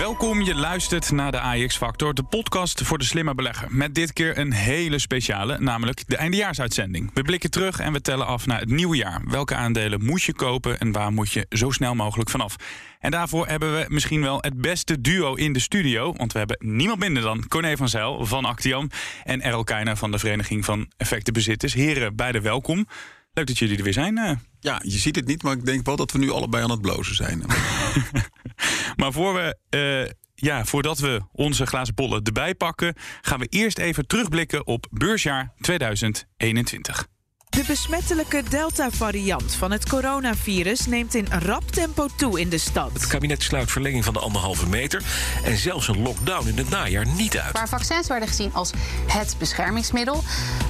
Welkom, je luistert naar de AX Factor, de podcast voor de slimme belegger. Met dit keer een hele speciale, namelijk de eindejaarsuitzending. We blikken terug en we tellen af naar het nieuwe jaar. Welke aandelen moet je kopen en waar moet je zo snel mogelijk vanaf? En daarvoor hebben we misschien wel het beste duo in de studio. Want we hebben niemand minder dan Corné van Zijl van Actiam... en Errol Keijner van de Vereniging van Effectenbezitters. Heren, beide welkom. Leuk dat jullie er weer zijn. eh. Ja, je ziet het niet, maar ik denk wel dat we nu allebei aan het blozen zijn. Maar voor we, eh, ja, voordat we onze glazen bollen erbij pakken, gaan we eerst even terugblikken op beursjaar 2021. De besmettelijke Delta-variant van het coronavirus neemt in rap tempo toe in de stad. Het kabinet sluit verlenging van de anderhalve meter en zelfs een lockdown in het najaar niet uit. Waar vaccins werden gezien als het beschermingsmiddel,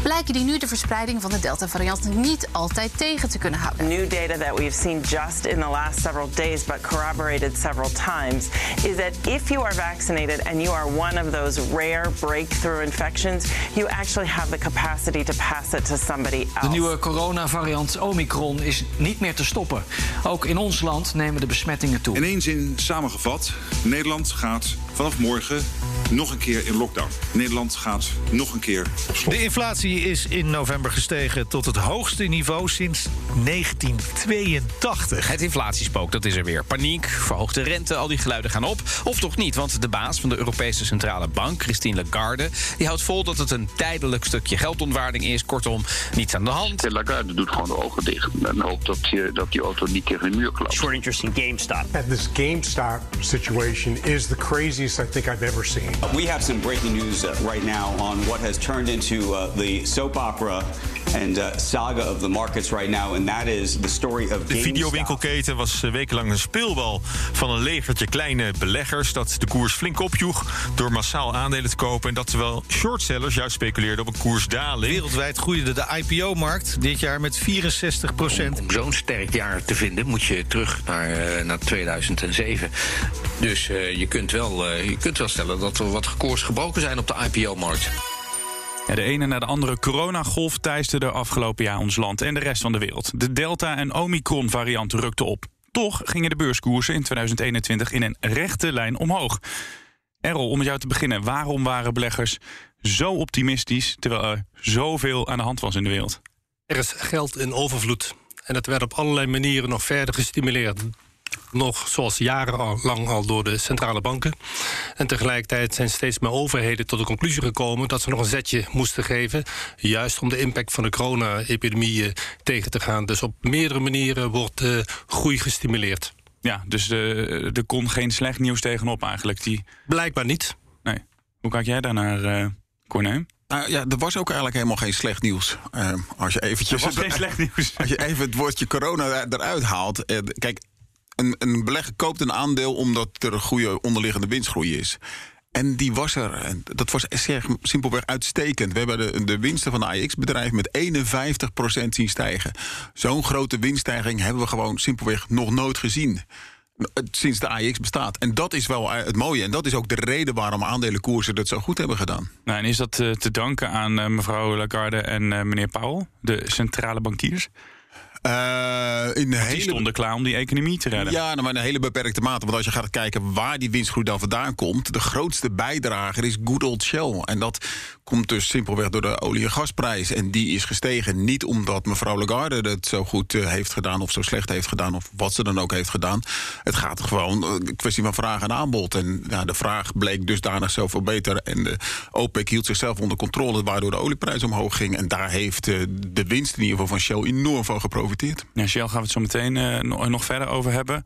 blijken die nu de verspreiding van de Delta-variant niet altijd tegen te kunnen houden. New data that we've seen just in the last several days, but corroborated several times, is that if you are vaccinated and you are one of those rare breakthrough infections, you actually have the capacity to pass it to somebody else. Nieuwe coronavariant Omicron is niet meer te stoppen. Ook in ons land nemen de besmettingen toe. In één zin samengevat, Nederland gaat vanaf morgen nog een keer in lockdown. Nederland gaat nog een keer op slot. De inflatie is in november gestegen tot het hoogste niveau sinds 1982. Het inflatiespook, dat is er weer. Paniek, verhoogde rente, al die geluiden gaan op. Of toch niet, want de baas van de Europese Centrale Bank, Christine Lagarde... die houdt vol dat het een tijdelijk stukje geldontwaarding is. Kortom, niets aan de hand. De Lagarde doet gewoon de ogen dicht en hoopt dat, je, dat die auto niet tegen de muur klapt. Short interest in GameStop. And this GameStop situation is the craziest I think I've ever seen. We have some breaking news uh, right now on what has turned into uh, the soap opera and uh, saga of the markets right now, and that is the story of De GameStop. videowinkelketen was wekenlang een speelbal van een legertje kleine beleggers... dat de koers flink opjoeg door massaal aandelen te kopen... en dat terwijl shortsellers juist speculeerden op een koersdaling. Wereldwijd groeide de IPO-markt dit jaar met 64 procent. Om zo'n sterk jaar te vinden moet je terug naar, naar 2007. Dus eh, je, kunt wel, eh, je kunt wel stellen dat er wat koers gebroken zijn op de IPO-markt. De ene na de andere coronagolf teisterde afgelopen jaar ons land en de rest van de wereld. De Delta- en Omicron-variant rukten op. Toch gingen de beurskoersen in 2021 in een rechte lijn omhoog. Errol, om met jou te beginnen, waarom waren beleggers zo optimistisch terwijl er zoveel aan de hand was in de wereld? Er is geld in overvloed. En dat werd op allerlei manieren nog verder gestimuleerd. Nog zoals jarenlang al door de centrale banken. En tegelijkertijd zijn steeds meer overheden tot de conclusie gekomen dat ze nog een zetje moesten geven. Juist om de impact van de corona-epidemie eh, tegen te gaan. Dus op meerdere manieren wordt de groei gestimuleerd. Ja, dus eh, er kon geen slecht nieuws tegenop eigenlijk. Die... Blijkbaar niet. Nee. Hoe kijk jij daarnaar, eh Corné? Nou ja, er was ook eigenlijk helemaal geen slecht nieuws. Eh, als je eventjes... Er was geen slecht nieuws. Als je even het woordje corona eruit haalt. eh, kijk, een, een belegger koopt een aandeel omdat er een goede onderliggende winstgroei is. En die was er. En dat was simpelweg uitstekend. We hebben de, de winsten van de AX-bedrijf met 51% zien stijgen. Zo'n grote winststijging hebben we gewoon simpelweg nog nooit gezien. Sinds de AX bestaat. En dat is wel eh, het mooie. En dat is ook de reden waarom aandelenkoersen dat zo goed hebben gedaan. Nou, en is dat eh, te danken aan eh, mevrouw Lagarde en meneer Powell, de centrale bankiers? Eh, in hele... stonden klaar om die economie te redden. Ja, nou, maar in een hele beperkte mate. Want als je gaat kijken waar die winstgroei dan vandaan komt... de grootste bijdrager is good old Shell. En dat komt dus simpelweg door de olie- en gasprijs. En die is gestegen niet omdat mevrouw Lagarde het zo goed eh, heeft gedaan... of zo slecht heeft gedaan, of wat ze dan ook heeft gedaan. Het gaat gewoon eh, een kwestie van vraag en aanbod. En ja, de vraag bleek dusdanig zoveel beter. En de OPEC hield zichzelf onder controle... waardoor de olieprijs omhoog ging. En daar heeft eh, de winst in ieder geval van Shell enorm van geprofiteerd. Ja, Shell gaan we het zo meteen eh, nog verder over hebben.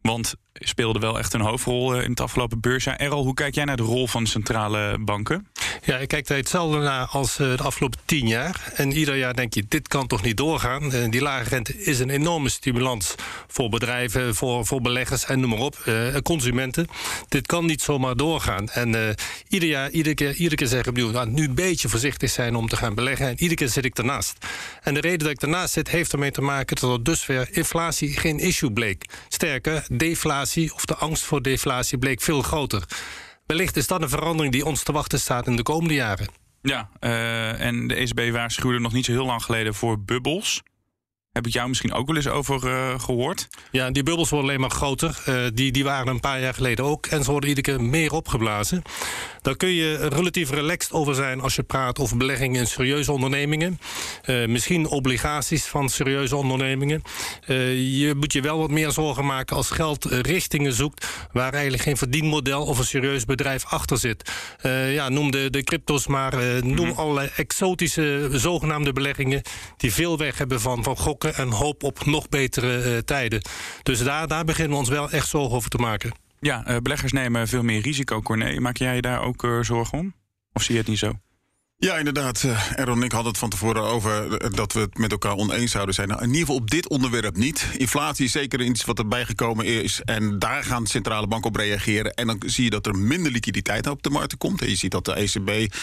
Want speelde wel echt een hoofdrol eh, in het afgelopen beursjaar. Errol, hoe kijk jij naar de rol van centrale banken? Ja, ik kijk er hetzelfde naar als uh, de afgelopen tien jaar. En ieder jaar denk je, dit kan toch niet doorgaan. En die lage rente is een enorme stimulans voor bedrijven, voor, voor beleggers en noem maar op, consumenten. Dit kan niet zomaar doorgaan. En ieder jaar, iedere keer, iedere keer zeg ik opnieuw, nou, nu een beetje voorzichtig zijn om te gaan beleggen. En iedere keer zit ik ernaast. En de reden dat ik ernaast zit, heeft ermee te maken dat er dusver inflatie geen issue bleek. Sterker, deflatie of de angst voor deflatie bleek veel groter. Wellicht is dat een verandering die ons te wachten staat in de komende jaren. Ja, uh, en de ECB waarschuwde nog niet zo heel lang geleden voor bubbels. Heb ik jou misschien ook wel eens over uh, gehoord? Ja, die bubbels worden alleen maar groter. Uh, die, die waren een paar jaar geleden ook. En ze worden iedere keer meer opgeblazen. Daar kun je relatief relaxed over zijn als je praat over beleggingen in serieuze ondernemingen. Uh, misschien obligaties van serieuze ondernemingen. je moet je wel wat meer zorgen maken als geld richtingen zoekt waar eigenlijk geen verdienmodel of een serieus bedrijf achter zit. ja, noem de, de cryptos maar. noem mm. allerlei exotische zogenaamde beleggingen die veel weg hebben van, van gokken en hoop op nog betere uh, tijden. Dus daar, daar beginnen we ons wel echt zorgen over te maken. Ja, uh, beleggers nemen veel meer risico, Corné. Maak jij je daar ook uh, zorgen om? Of zie je het niet zo? Ja, inderdaad. Errol en ik hadden het van tevoren over dat we het met elkaar oneens zouden zijn. Nou, in ieder geval op dit onderwerp niet. Inflatie is zeker iets wat erbij gekomen is. En daar gaan de centrale banken op reageren. En dan zie je dat er minder liquiditeit op de markt komt. En je ziet dat de ECB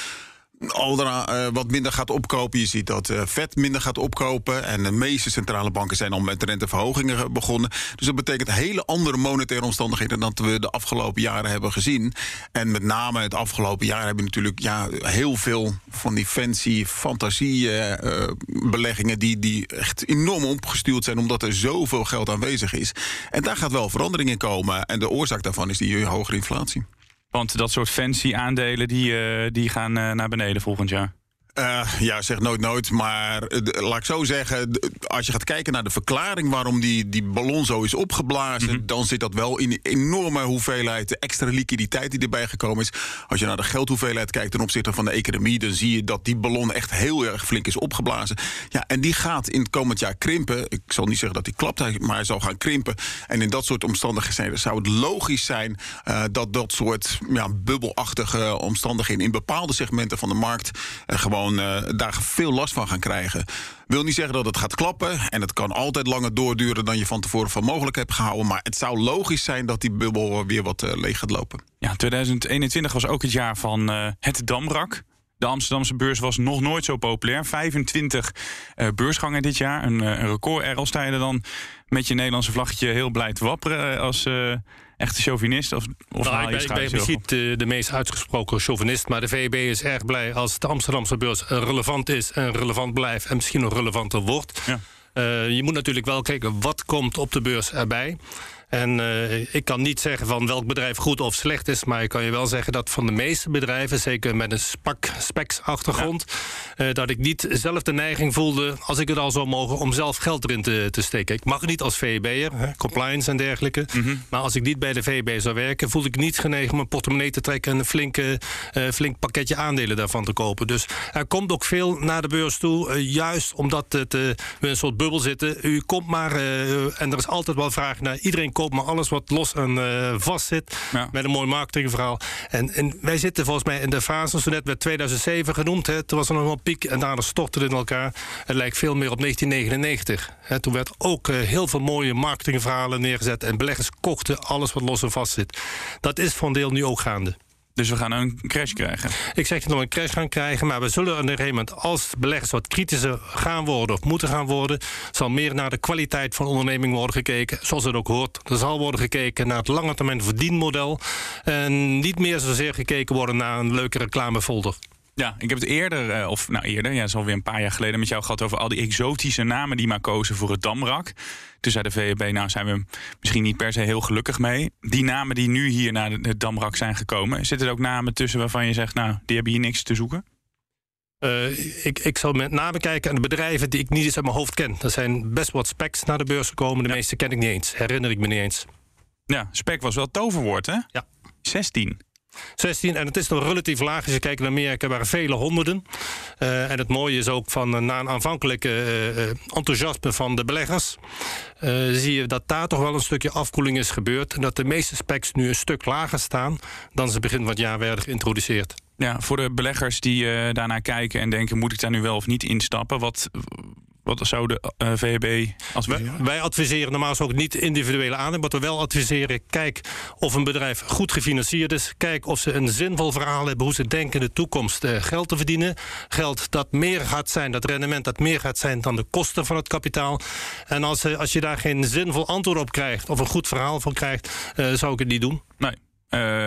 Aldera uh, wat minder gaat opkopen. Je ziet dat uh, vet minder gaat opkopen. En de meeste centrale banken zijn al met renteverhogingen begonnen. Dus dat betekent hele andere monetaire omstandigheden dan we de afgelopen jaren hebben gezien. En met name het afgelopen jaar hebben we natuurlijk ja, heel veel van die fancy fantasiebeleggingen. Die, die echt enorm opgestuurd zijn omdat er zoveel geld aanwezig is. En daar gaat wel verandering in komen. En de oorzaak daarvan is die hogere inflatie. Want dat soort fancy aandelen die, uh, die gaan uh, naar beneden volgend jaar. Uh, ja, zeg nooit nooit. Maar uh, laat ik zo zeggen, als je gaat kijken naar de verklaring waarom die, die ballon zo is opgeblazen, mm -hmm. dan zit dat wel in een enorme hoeveelheid extra liquiditeit die erbij gekomen is. Als je naar de geldhoeveelheid kijkt ten opzichte van de economie, dan zie je dat die ballon echt heel erg flink is opgeblazen. Ja, en die gaat in het komend jaar krimpen. Ik zal niet zeggen dat die klapt, maar hij zal gaan krimpen. En in dat soort omstandigheden zou het logisch zijn uh, dat dat soort ja, bubbelachtige omstandigheden in bepaalde segmenten van de markt gewoon uh, daar veel last van gaan krijgen. Wil niet zeggen dat het gaat klappen. En het kan altijd langer doorduren dan je van tevoren van mogelijk hebt gehouden. Maar het zou logisch zijn dat die bubbel weer wat uh, leeg gaat lopen. Ja, 2021 was ook het jaar van uh, het Damrak. De Amsterdamse beurs was nog nooit zo populair. 25 uh, beursgangen dit jaar. Een, een record. Er je er dan met je Nederlandse vlaggetje heel blij te wapperen als echte chauvinist? Of, of nou, ik ben, ik ben misschien de, de, meest uitgesproken chauvinist. Maar de VEB is erg blij als de Amsterdamse beurs relevant is en relevant blijft en misschien nog relevanter wordt. Ja. Uh, je moet natuurlijk wel kijken wat komt op de beurs erbij. En uh, ik kan niet zeggen van welk bedrijf goed of slecht is, maar ik kan je wel zeggen dat van de meeste bedrijven, zeker met een specs-achtergrond, ja. uh, dat ik niet zelf de neiging voelde, als ik het al zou mogen, om zelf geld erin te, te steken. Ik mag niet als VEB'er, compliance en dergelijke, mm -hmm. maar als ik niet bij de VEB zou werken, voelde ik niet genegen om een portemonnee te trekken en een flinke, uh, flink pakketje aandelen daarvan te kopen. Dus er komt ook veel naar de beurs toe, juist omdat het, we een soort bubbel zitten. U komt maar, en er is altijd wel vraag naar, iedereen komt maar alles wat los en uh, vast zit. Ja. Met een mooi marketingverhaal. En, en wij zitten volgens mij in de fase, zo net werd 2007 genoemd. Hè, toen was er nog een piek en daarna stortte het in elkaar. Het lijkt veel meer op 1999. Hè, toen werd ook uh, heel veel mooie marketingverhalen neergezet. En beleggers kochten alles wat los en vast zit. Dat is voor een deel nu ook gaande. Dus we gaan een crash krijgen. Ik zeg niet dat we een crash gaan krijgen, maar we zullen op een gegeven moment, als beleggers wat kritischer gaan worden of moeten gaan worden, zal meer naar de kwaliteit van de onderneming worden gekeken, zoals het ook hoort. Er zal worden gekeken naar het lange termijn verdienmodel en niet meer zozeer gekeken worden naar een leuke reclamefolder. Ja, ik heb het eerder, of nou eerder, ja, is alweer een paar jaar geleden met jou gehad over al die exotische namen die maar kozen voor het Damrak. Toen zei de VEB, nou zijn we misschien niet per se heel gelukkig mee. Die namen die nu hier naar het Damrak zijn gekomen, zitten er ook namen tussen waarvan je zegt, nou, die hebben hier niks te zoeken? Uh, ik, ik zal met name kijken aan de bedrijven die ik niet eens uit mijn hoofd ken. Er zijn best wat specs naar de beurs gekomen. De ja. meeste ken ik niet eens. Herinner ik me niet eens. Ja, spec was wel het toverwoord, hè? Ja. 16. 16. En het is nog relatief laag. Als je kijkt naar Amerika waren vele honderden. Uh, en het mooie is ook van uh, na een aanvankelijke uh, enthousiasme van de beleggers. zie je dat daar toch wel een stukje afkoeling is gebeurd. En dat de meeste specs nu een stuk lager staan dan ze begin van het jaar werden geïntroduceerd. Ja, voor de beleggers die daarnaar kijken en denken: moet ik daar nu wel of niet instappen? Wat, wat zou de uh, VEB adviseren? Wij, wij, adviseren normaal ook niet individuele aandelen. Wat we wel adviseren, kijk of een bedrijf goed gefinancierd is. Kijk of ze een zinvol verhaal hebben hoe ze denken in de toekomst uh, geld te verdienen. Geld dat meer gaat zijn, dat rendement dat meer gaat zijn dan de kosten van het kapitaal. En als, uh, als je daar geen zinvol antwoord op krijgt of een goed verhaal van krijgt, zou ik het niet doen. Nee.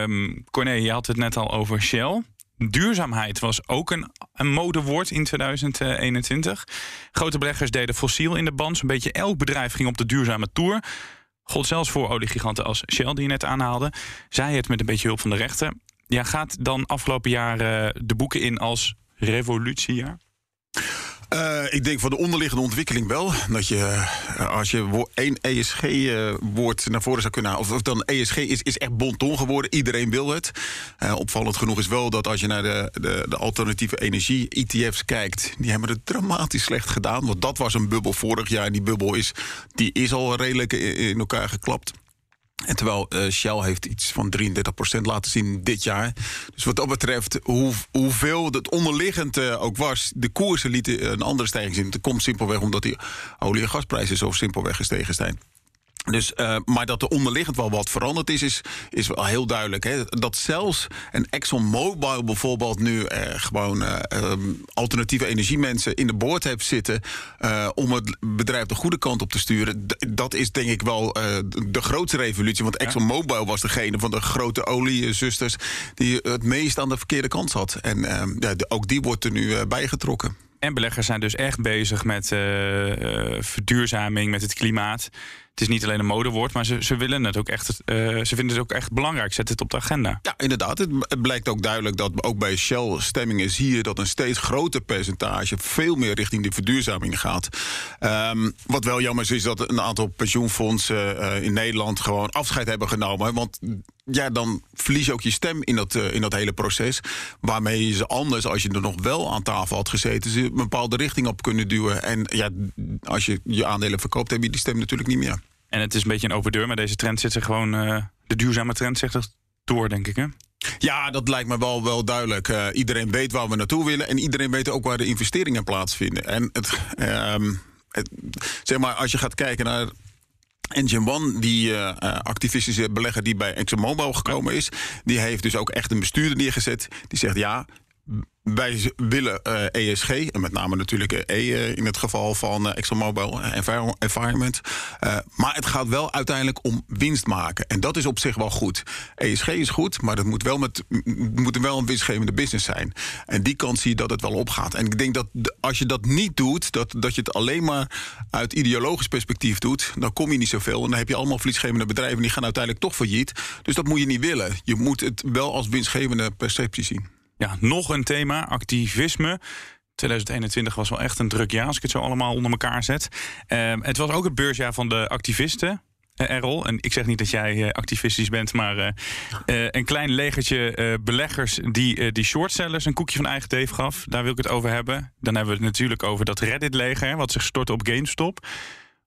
Um, Corné, je had het net al over Shell. Duurzaamheid was ook een, een modewoord in 2021. Grote beleggers deden fossiel in de band. Zo'n beetje elk bedrijf ging op de duurzame tour. God zelfs voor oliegiganten als Shell, die je net aanhaalde. Zij het met een beetje hulp van de rechter. Ja, gaat dan afgelopen jaar de boeken in als revolutiejaar? Uh, ik denk voor de onderliggende ontwikkeling wel. Dat je, uh, als je één ESG-woord uh, naar voren zou kunnen halen... of, dan ESG is, is echt bonton geworden. Iedereen wil het. opvallend genoeg is wel dat als je naar de, de, de alternatieve energie-ETF's kijkt... die hebben het dramatisch slecht gedaan. Want dat was een bubbel vorig jaar. En die bubbel is, die is al redelijk in elkaar geklapt. En terwijl uh, Shell heeft iets van 33% laten zien dit jaar. Dus wat dat betreft, hoe, hoeveel het onderliggend uh, ook was... de koersen lieten een andere stijging zien. Dat komt simpelweg omdat die olie- en gasprijzen zo simpelweg gestegen zijn. Dus, uh, maar dat er onderliggend wel wat veranderd is, is, is wel heel duidelijk. Hè? Dat zelfs een ExxonMobil bijvoorbeeld nu uh, gewoon uh, um, alternatieve energiemensen in de boord heeft zitten om het bedrijf de goede kant op te sturen. dat is denk ik wel de grootste revolutie. Want ExxonMobil was degene van de grote oliezusters die het meest aan de verkeerde kant zat. En ja, ook die wordt er nu bijgetrokken. En beleggers zijn dus echt bezig met verduurzaming, met het klimaat het is niet alleen een modewoord, maar ze, ze willen het ook echt. Uh, ze vinden het ook echt belangrijk. Zet het op de agenda. Ja, inderdaad. Het, blijkt ook duidelijk dat ook bij Shell stemmingen zie je dat een steeds groter percentage veel meer richting die verduurzaming gaat. Um, wat wel jammer is, is dat een aantal pensioenfondsen uh, in Nederland gewoon afscheid hebben genomen. Want ja, dan verlies je ook je stem in dat, uh, in dat hele proces. Waarmee ze anders, als je er nog wel aan tafel had gezeten, ze een bepaalde richting op kunnen duwen. En ja, als je je aandelen verkoopt, heb je die stem natuurlijk niet meer. En het is een beetje een overdeur, maar deze trend zit er gewoon. Uh, de duurzame trend zegt er door, denk ik. Hè? Ja, dat lijkt me wel, wel duidelijk. Uh, iedereen weet waar we naartoe willen. En iedereen weet ook waar de investeringen plaatsvinden. En het, het, zeg maar, als je gaat kijken naar Engine One, die uh, activistische belegger die bij ExxonMobil gekomen is, die heeft dus ook echt een bestuurder neergezet. Die zegt ja. Wij willen ESG, en met name natuurlijk E uh, in het geval van ExxonMobil Environment. maar het gaat wel uiteindelijk om winst maken. En dat is op zich wel goed. ESG is goed, maar het moet wel, met, moet wel een winstgevende business zijn. En die kant zie je dat het wel opgaat. En ik denk dat als je dat niet doet, dat, dat je het alleen maar uit ideologisch perspectief doet, dan kom je niet zoveel. En dan heb je allemaal verliesgevende bedrijven die gaan uiteindelijk toch failliet. Dus dat moet je niet willen. Je moet het wel als winstgevende perceptie zien. Ja, nog een thema, activisme. 2021 was wel echt een druk jaar als ik het zo allemaal onder elkaar zet. Uh, het was ook het beursjaar van de activisten. Uh, Errol, en ik zeg niet dat jij uh, activistisch bent, maar uh, een klein legertje beleggers die die shortsellers een koekje van eigen teef gaf. Daar wil ik het over hebben. Dan hebben we het natuurlijk over dat Reddit-leger, wat zich stortte op GameStop.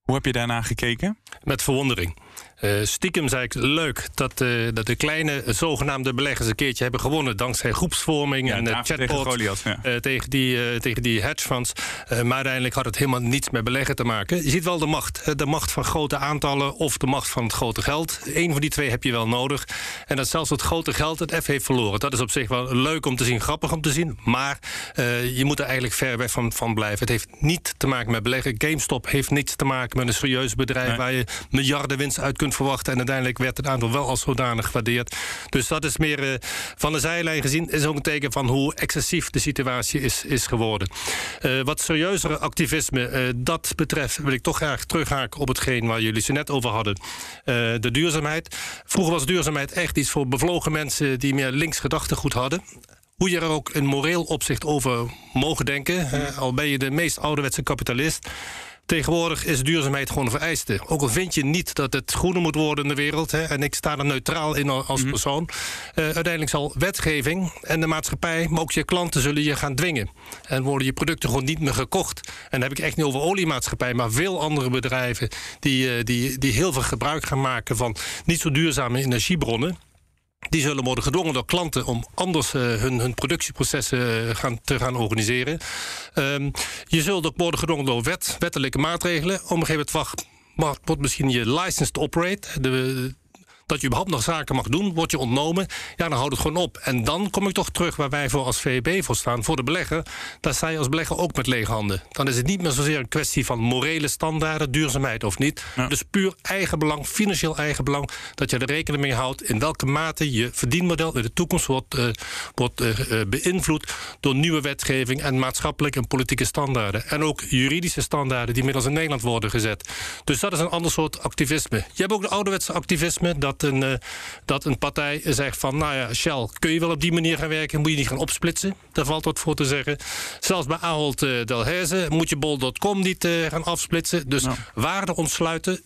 Hoe heb je daarna gekeken? Met verwondering. Uh, stiekem zei ik leuk dat, uh, dat de kleine zogenaamde beleggers een keertje hebben gewonnen. dankzij groepsvorming ja, en uh, chatbot tegen, Goliath, ja. tegen, die, tegen die hedge funds. maar uiteindelijk had het helemaal niets met beleggen te maken. Je ziet wel de macht. de macht van grote aantallen of de macht van het grote geld. Eén van die twee heb je wel nodig. En dat zelfs het grote geld het F heeft verloren. Dat is op zich wel leuk om te zien, grappig om te zien. Maar je moet er eigenlijk ver weg van, van blijven. Het heeft niet te maken met beleggen. GameStop heeft niets te maken met een serieus bedrijf nee. waar je miljarden winst uit kunt verwachten. En uiteindelijk werd het aantal wel als zodanig gewaardeerd. Dus dat is meer uh, van de zijlijn gezien. Is ook een teken van hoe excessief de situatie is, is geworden. Uh, wat serieuzere activisme uh, dat betreft, wil ik toch graag terughaken op hetgeen waar jullie ze net over hadden. de duurzaamheid. Vroeger was duurzaamheid echt iets voor bevlogen mensen die meer links gedachtegoed hadden hoe je er ook in moreel opzicht over mogen denken. Al ben je de meest ouderwetse kapitalist. Tegenwoordig is duurzaamheid gewoon een vereiste. Ook al vind je niet dat het groener moet worden in de wereld... Hè, en ik sta er neutraal in als -hmm. persoon... Uh, uiteindelijk zal wetgeving en de maatschappij... maar ook je klanten zullen je gaan dwingen. En worden je producten gewoon niet meer gekocht. En dan heb ik echt niet over oliemaatschappij... maar veel andere bedrijven die, uh, die, die heel veel gebruik gaan maken... van niet zo duurzame energiebronnen... Die zullen worden gedwongen door klanten om anders uh, hun, hun, productieprocessen gaan, te gaan organiseren. Um, je zult ook worden gedwongen door wet, wettelijke maatregelen. Op een gegeven moment wacht, wordt misschien je license to operate, de, dat je überhaupt nog zaken mag doen, wordt je ontnomen. Ja, dan houdt het gewoon op. En dan kom ik toch terug waar wij voor als VEB voor staan, voor de belegger. Daar sta je als belegger ook met lege handen. Dan is het niet meer zozeer een kwestie van morele standaarden, duurzaamheid of niet. Dus puur eigenbelang, financieel eigenbelang, dat je er rekening mee houdt in welke mate je verdienmodel in de toekomst wordt, uh, wordt uh, beïnvloed door nieuwe wetgeving en maatschappelijke en politieke standaarden. En ook juridische standaarden die middels in Nederland worden gezet. Dus dat is een ander soort activisme. Je hebt ook de ouderwetse activisme, dat een, uh, dat een partij zegt van... nou ja, Shell, kun je wel op die manier gaan werken? Moet je niet gaan opsplitsen? Daar valt wat voor te zeggen. Zelfs bij Ahold uh, Delhaize moet je bol.com niet uh, gaan afsplitsen. Dus waarde ontsluiten.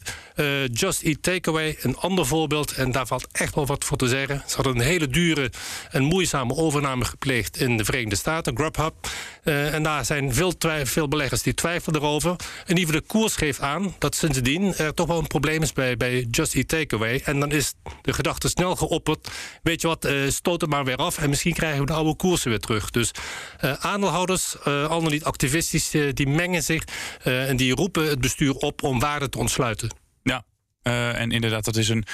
Just Eat Takeaway, een ander voorbeeld. En daar valt echt wel wat voor te zeggen. Ze hadden een hele dure en moeizame overname gepleegd... in de Verenigde Staten, Grubhub. En daar zijn veel, veel beleggers die twijfelen erover. En die de koers geeft aan dat sindsdien er toch wel een probleem is bij, bij Just Eat Takeaway. En dan is de gedachte snel geopperd. Weet je wat, uh, stoot het maar weer af. En misschien krijgen we de oude koersen weer terug. Dus uh, aandeelhouders, al niet activistisch, die mengen zich. en die roepen het bestuur op om waarde te ontsluiten. Uh, en inderdaad, dat is een,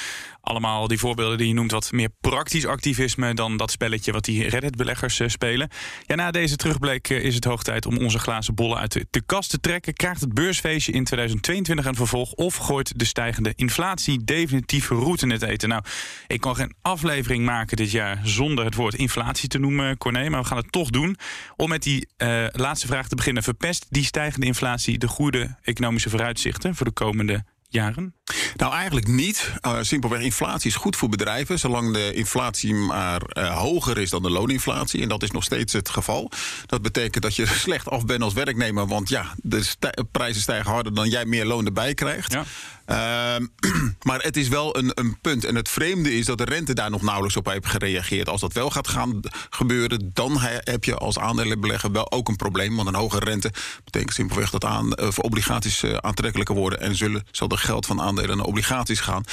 allemaal die voorbeelden die je noemt wat meer praktisch activisme dan dat spelletje wat die Reddit-beleggers uh, spelen. Ja, na deze terugblik uh, is het hoog tijd om onze glazen bollen uit de, de, kast te trekken. Krijgt het beursfeestje in 2022 een vervolg of gooit de stijgende inflatie definitief route in het eten? Nou, ik kan geen aflevering maken dit jaar zonder het woord inflatie te noemen, Corné, maar we gaan het toch doen. Om met die laatste vraag te beginnen. Verpest die stijgende inflatie de goede economische vooruitzichten voor de komende jaren? Nou, eigenlijk niet. Uh, simpelweg, inflatie is goed voor bedrijven, zolang de inflatie maar uh, hoger is dan de looninflatie. En dat is nog steeds het geval. Dat betekent dat je slecht af bent als werknemer, want ja, de prijzen stijgen harder dan jij meer loon erbij krijgt. Ja. Uh, maar het is wel een, een, punt. En het vreemde is dat de rente daar nog nauwelijks op heeft gereageerd. Als dat wel gaat gaan gebeuren, dan heb je als aandelenbelegger wel ook een probleem. Want een hogere rente betekent simpelweg dat aan, uh, obligaties aantrekkelijker worden. En zullen, zal er geld van aandelen naar obligaties gaan.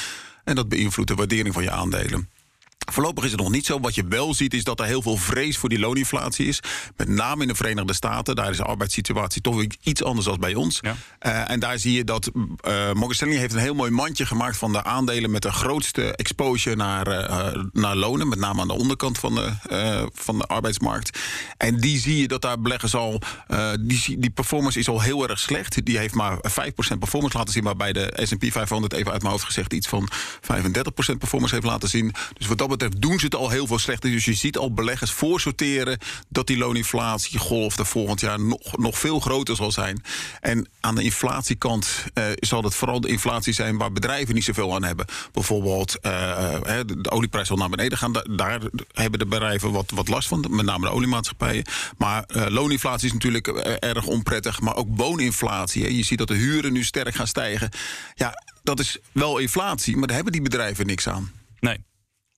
En dat beïnvloedt de waardering van je aandelen. Voorlopig is het nog niet zo. Wat je wel ziet is dat er heel veel vrees voor die looninflatie is. Met name in de Verenigde Staten. Daar is de arbeidssituatie toch iets anders dan bij ons. Ja. Uh, en daar zie je dat uh, Morgan Stanley heeft een heel mooi mandje gemaakt van de aandelen met de grootste exposure naar, uh, naar lonen. Met name aan de onderkant van de, van de arbeidsmarkt. En die zie je dat daar beleggers al. die, die performance is al heel erg slecht. Die heeft maar 5% performance laten zien. Waarbij de SP 500 even uit mijn hoofd gezegd iets van 35% performance heeft laten zien. Dus wat dat betreft doen ze het al heel veel slechter. Dus je ziet al beleggers voorsorteren dat die looninflatiegolf er volgend jaar nog, nog veel groter zal zijn. En aan de inflatiekant uh, zal het vooral de inflatie zijn waar bedrijven niet zoveel aan hebben. Bijvoorbeeld uh, de olieprijs zal naar beneden gaan. Daar hebben de bedrijven wat, wat last van, met name de oliemaatschappijen. Maar looninflatie is natuurlijk erg onprettig. Maar ook wooninflatie. Hè. Je ziet dat de huren nu sterk gaan stijgen. Ja, dat is wel inflatie, maar daar hebben die bedrijven niks aan. Nee.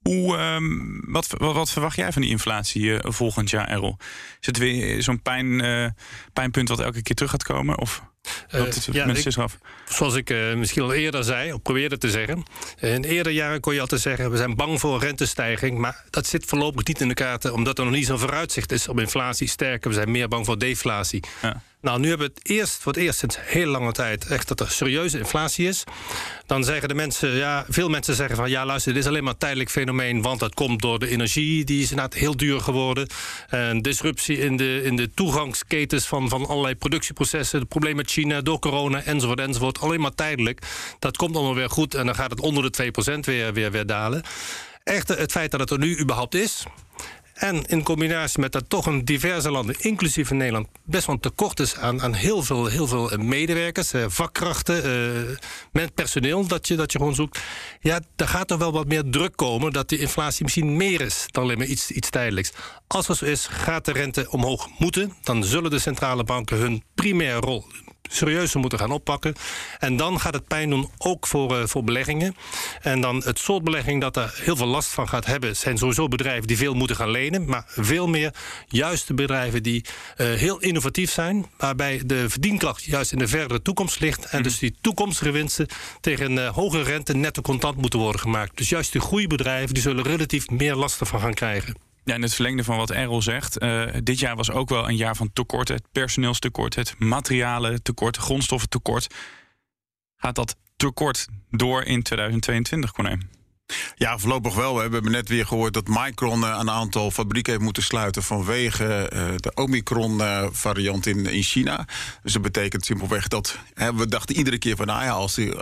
Hoe, um, wat, wat, wat, verwacht jij van die inflatie uh, volgend jaar, Errol? Is het weer zo'n pijn, uh, pijnpunt wat elke keer terug gaat komen? Of loopt het uh, ja, mensen ik, af? Zoals ik misschien al eerder zei, of probeerde te zeggen. In eerder jaren kon je altijd zeggen... we zijn bang voor een rentestijging. Maar dat zit voorlopig niet in de kaarten... omdat er nog niet zo'n vooruitzicht is op inflatie. Sterker, we zijn meer bang voor deflatie. Ja. Nou, nu hebben we het eerst, voor het eerst sinds heel lange tijd echt dat er serieuze inflatie is. Dan zeggen de mensen, ja, veel mensen zeggen van ja, luister, dit is alleen maar een tijdelijk fenomeen, want dat komt door de energie, die is inderdaad heel duur geworden. En disruptie in de, in de toegangsketens van, van allerlei productieprocessen, de problemen met China door corona enzovoort enzovoort. Alleen maar tijdelijk. Dat komt allemaal weer goed en dan gaat het onder de 2% weer, weer, weer dalen. Echter, het feit dat het er nu überhaupt is, en in combinatie met dat toch een diverse landen, inclusief in Nederland, best wel een tekort is aan, aan heel, veel, heel veel eh, medewerkers, eh, vakkrachten, eh, met personeel dat je, dat je gewoon zoekt. Ja, daar gaat er wel wat meer druk komen dat de inflatie misschien meer is dan alleen maar iets, iets tijdelijks. Als dat zo is, gaat de rente omhoog moeten. Dan zullen de centrale banken hun primaire rol serieuzer moeten gaan oppakken. En dan gaat het pijn doen ook voor, uh, voor beleggingen. En dan het soort belegging dat er heel veel last van gaat hebben... zijn sowieso bedrijven die veel moeten gaan lenen. Maar veel meer juist de bedrijven die uh, heel innovatief zijn... waarbij de verdienkracht juist in de verdere toekomst ligt. En dus die toekomstige winsten tegen uh, hoge rente netto contant moeten worden gemaakt. Dus juist die groeibedrijven die zullen relatief meer last ervan gaan krijgen. Ja, in het verlengde van wat Errol zegt. Uh, dit jaar was ook wel een jaar van tekort. Het personeelstekort, het materialentekort, het grondstoffentekort. Gaat dat tekort door in 2022, Corné? Ja, voorlopig wel. We hebben net weer gehoord dat Micron uh, een aantal fabrieken heeft moeten sluiten vanwege uh, de Omicron-variant in, in China. Dus dat betekent simpelweg dat hè, we dachten iedere keer van, nou ja, als, die,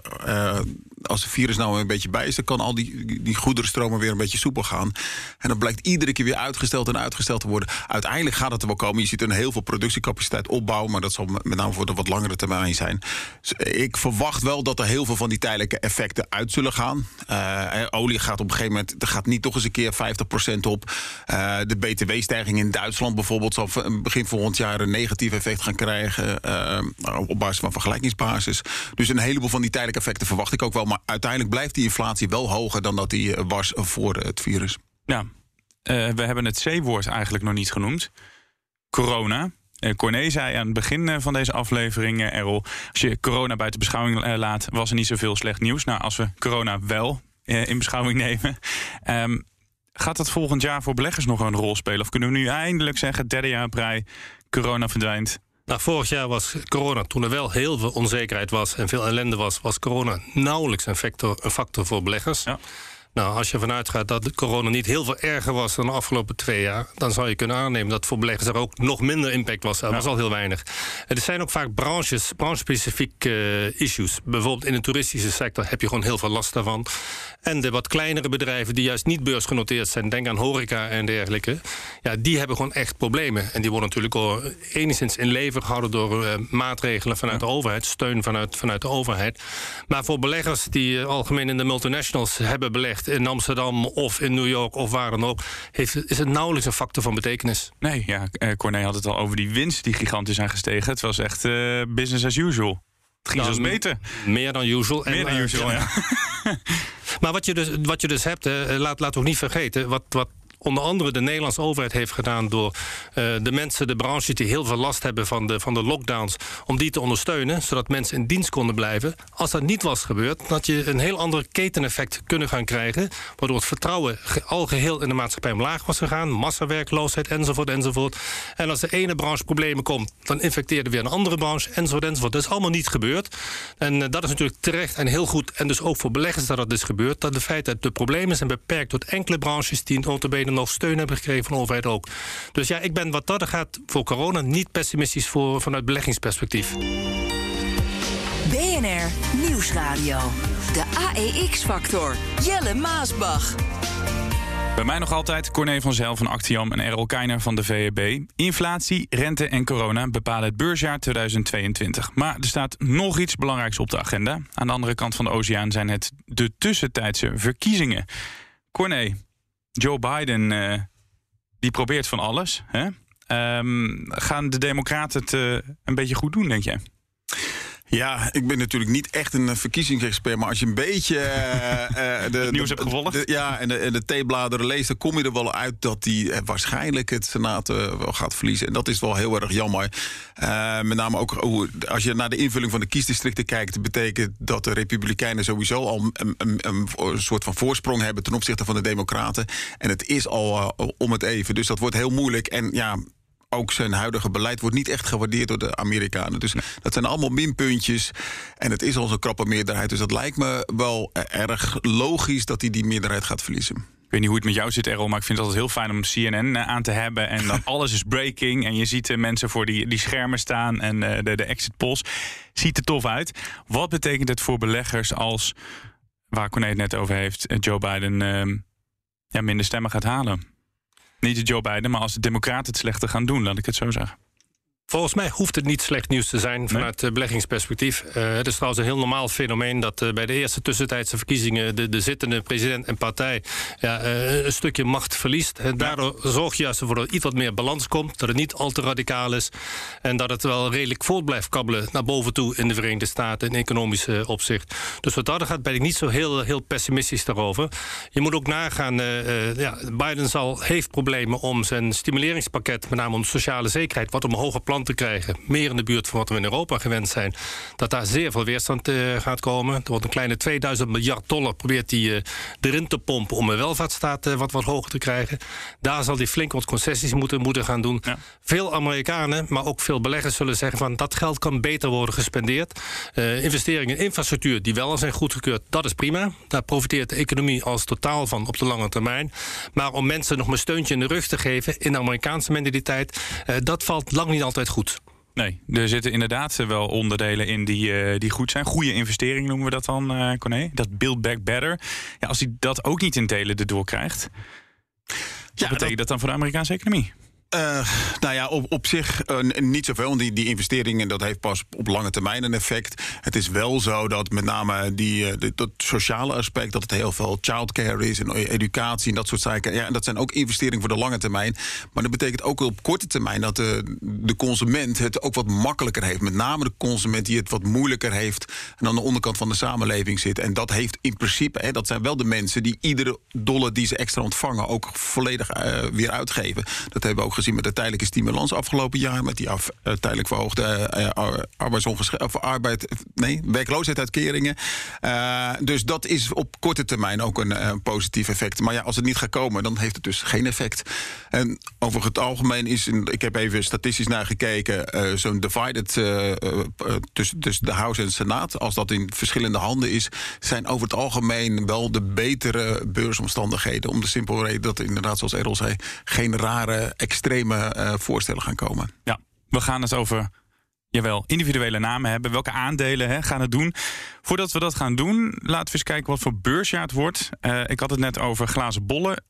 als de virus nou een beetje bij is, dan kan al die, die goederenstromen weer een beetje soepel gaan. En dat blijkt iedere keer weer uitgesteld en uitgesteld te worden. Uiteindelijk gaat het er wel komen. Je ziet er heel veel productiecapaciteit opbouwen, maar dat zal met name voor de wat langere termijn zijn. Dus ik verwacht wel dat er heel veel van die tijdelijke effecten uit zullen gaan. Olie gaat op een gegeven moment er gaat niet toch eens een keer 50% op. Uh, de btw-stijging in Duitsland bijvoorbeeld zal begin volgend jaar een negatief effect gaan krijgen. Uh, op basis van vergelijkingsbasis. Dus een heleboel van die tijdelijke effecten verwacht ik ook wel. Maar uiteindelijk blijft die inflatie wel hoger dan dat die was voor het virus. Ja, we hebben het C-woord eigenlijk nog niet genoemd. Corona. Corné zei aan het begin van deze aflevering, Errol... als je corona buiten beschouwing laat, was er niet zoveel slecht nieuws. Nou, als we corona wel in beschouwing nemen... Um, gaat dat volgend jaar voor beleggers nog een rol spelen? Of kunnen we nu eindelijk zeggen, derde jaar brei, corona verdwijnt... Nou, vorig jaar was corona, toen er wel heel veel onzekerheid was... en veel ellende was, was corona nauwelijks een factor, een factor voor beleggers... Ja. Nou, als je vanuit gaat dat corona niet heel veel erger was dan de afgelopen twee jaar, dan zou je kunnen aannemen dat voor beleggers er ook nog minder impact was. Dat ja. was al heel weinig. Er zijn ook vaak branches, branchespecifieke uh, issues. Bijvoorbeeld in de toeristische sector heb je gewoon heel veel last daarvan. En de wat kleinere bedrijven die juist niet beursgenoteerd zijn, denk aan horeca en dergelijke, ja, die hebben gewoon echt problemen. En die worden natuurlijk al enigszins in leven gehouden door uh, maatregelen vanuit de overheid, steun vanuit, vanuit de overheid. Maar voor beleggers die uh, algemeen in de multinationals hebben belegd, in Amsterdam of in New York of waar dan ook, heeft, is het nauwelijks een factor van betekenis. Nee, ja, Corné had het al over die winst die gigantisch zijn gestegen. Het was echt business as usual. Ging zelfs beter. Meer dan usual. Meer dan usual, ja. ja. maar wat je dus, wat je dus hebt, hè, laat, laat ook niet vergeten, wat, wat onder andere de Nederlandse overheid heeft gedaan... door uh, de mensen, de branches die heel veel last hebben van de, van de lockdowns... om die te ondersteunen, zodat mensen in dienst konden blijven. Als dat niet was gebeurd, had je een heel ander keteneffect kunnen gaan krijgen... waardoor het vertrouwen al geheel in de maatschappij omlaag was gegaan... massawerkloosheid, enzovoort, enzovoort. En als de ene branche problemen komt, dan infecteerde weer een andere branche... enzovoort, enzovoort. Dat is allemaal niet gebeurd. En uh, dat is natuurlijk terecht en heel goed... en dus ook voor beleggers dat dat is gebeurd... dat de feit dat de problemen zijn beperkt tot enkele branches... die notabene nog steun hebben gekregen van de overheid ook. Dus ja, ik ben wat dat gaat voor corona niet pessimistisch voor, vanuit beleggingsperspectief. BNR Nieuwsradio. De AEX-factor. Jelle Maasbach. Bij mij nog altijd Corné van Zel van Actiam en Errol Keiner van de VEB. Inflatie, rente en corona bepalen het beursjaar 2022. Maar er staat nog iets belangrijks op de agenda. Aan de andere kant van de oceaan zijn het de tussentijdse verkiezingen. Corné, Joe Biden uh, die probeert van alles. Hè? Um, gaan de Democraten het uh, een beetje goed doen, denk jij? Ja, ik ben natuurlijk niet echt een verkiezingsexpert, maar als je een beetje uh, uh, de, het nieuws hebt gevolgd. De, ja, en de, en de theebladeren leest, dan kom je er wel uit dat hij waarschijnlijk het Senaat wel gaat verliezen. En dat is wel heel erg jammer. met name ook hoe, als je naar de invulling van de kiesdistricten kijkt, betekent dat de Republikeinen sowieso al een, een, een, een soort van voorsprong hebben ten opzichte van de Democraten. En het is al om het even. Dus dat wordt heel moeilijk. En ja, ook zijn huidige beleid wordt niet echt gewaardeerd door de Amerikanen. Dus dat zijn allemaal minpuntjes. En het is al zo'n krappe meerderheid. Dus dat lijkt me wel erg logisch dat hij die meerderheid gaat verliezen. Ik weet niet hoe het met jou zit, Errol, maar ik vind het altijd heel fijn om CNN aan te hebben. En dan alles is breaking. En je ziet de mensen voor die, die schermen staan en de, de exit polls. Ziet er tof uit. Wat betekent het voor beleggers als, waar Corné het net over heeft, Joe Biden uh, ja, minder stemmen gaat halen? Niet de Joe Biden, maar als de Democraten het slechter gaan doen, laat ik het zo zeggen. Volgens mij hoeft het niet slecht nieuws te zijn vanuit nee. beleggingsperspectief. Uh, het is trouwens een heel normaal fenomeen dat uh, bij de eerste tussentijdse verkiezingen de, de zittende president en partij ja, uh, een stukje macht verliest. En daardoor zorg je juist ervoor dat er iets wat meer balans komt, dat het niet al te radicaal is en dat het wel redelijk voort blijft kabbelen naar boven toe in de Verenigde Staten in economisch opzicht. Dus wat dat gaat ben ik niet zo heel, heel pessimistisch daarover. Je moet ook nagaan, ja, Biden zal, heeft problemen om zijn stimuleringspakket, met name om sociale zekerheid, wat om hoger plan te krijgen. Meer in de buurt van wat we in Europa gewend zijn. Dat daar zeer veel weerstand uh, gaat komen. Er wordt een kleine 2000 miljard dollar probeert hij uh, erin te pompen om een welvaartsstaat uh, wat, wat hoger te krijgen. Daar zal hij flink wat concessies moeten, moeten gaan doen. Ja. Veel Amerikanen, maar ook veel beleggers zullen zeggen van dat geld kan beter worden gespendeerd. investeringen in infrastructuur die wel al zijn goedgekeurd, dat is prima. Daar profiteert de economie als totaal van op de lange termijn. Maar om mensen nog een steuntje in de rug te geven in de Amerikaanse mentaliteit, dat valt lang niet altijd goed. Nee, er zitten inderdaad wel onderdelen in die, uh, die goed zijn. Goede investeringen noemen we dat dan, uh, Corné. Dat build back better. Ja, als hij dat ook niet in delen erdoor krijgt... Wat ja, betekent dat... dat dan voor de Amerikaanse economie? Uh, nou ja, op, op zich uh, niet zoveel. Die, die investeringen, dat heeft pas op lange termijn een effect. Het is wel zo dat met name die, uh, dat sociale aspect... dat het heel veel childcare is en educatie en dat soort zaken. Ja, en dat zijn ook investeringen voor de lange termijn. Maar dat betekent ook op korte termijn... dat de, de consument het ook wat makkelijker heeft. Met name de consument die het wat moeilijker heeft... en aan de onderkant van de samenleving zit. En dat heeft in principe, hè, dat zijn wel de mensen... die iedere dollar die ze extra ontvangen... ook volledig weer uitgeven. Dat hebben we ook gezien met de tijdelijke stimulans afgelopen jaar. Met die uh, tijdelijk verhoogde uh, of arbeid, nee, werkloosheidsuitkeringen. Dus dat is op korte termijn ook een positief effect. Maar ja, als het niet gaat komen, dan heeft het dus geen effect. En over het algemeen is, ik heb even statistisch naar gekeken, zo'n divided tussen, de House en de Senaat. Als dat in verschillende handen is, zijn over het algemeen wel de betere beursomstandigheden. Om de simpele reden dat inderdaad, zoals Errol zei, geen rare extreme uh, voorstellen gaan komen. Ja, we gaan het over jawel, individuele namen hebben. Welke aandelen hè, gaan het doen? Voordat we dat gaan doen, laten we eens kijken wat voor beursjaar het wordt. Uh, ik had het net over glazen bollen.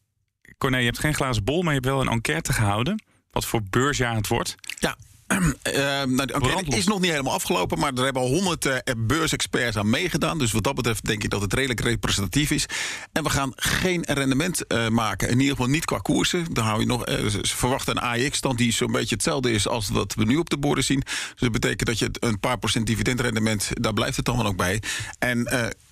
Corné, je hebt geen glazen bol, maar je hebt wel een enquête gehouden. Wat voor beursjaar het wordt. Ja, uh, nou, is nog niet helemaal afgelopen, maar er hebben al honderd uh, beursexperts aan meegedaan. Dus wat dat betreft denk ik dat het redelijk representatief is. En we gaan geen rendement uh, maken. In ieder geval niet qua koersen. Dan hou je nog, ze verwachten een AX-stand die zo'n beetje hetzelfde is als wat we nu op de borden zien. Dus dat betekent dat je een paar procent dividendrendement, daar blijft het dan wel ook bij. En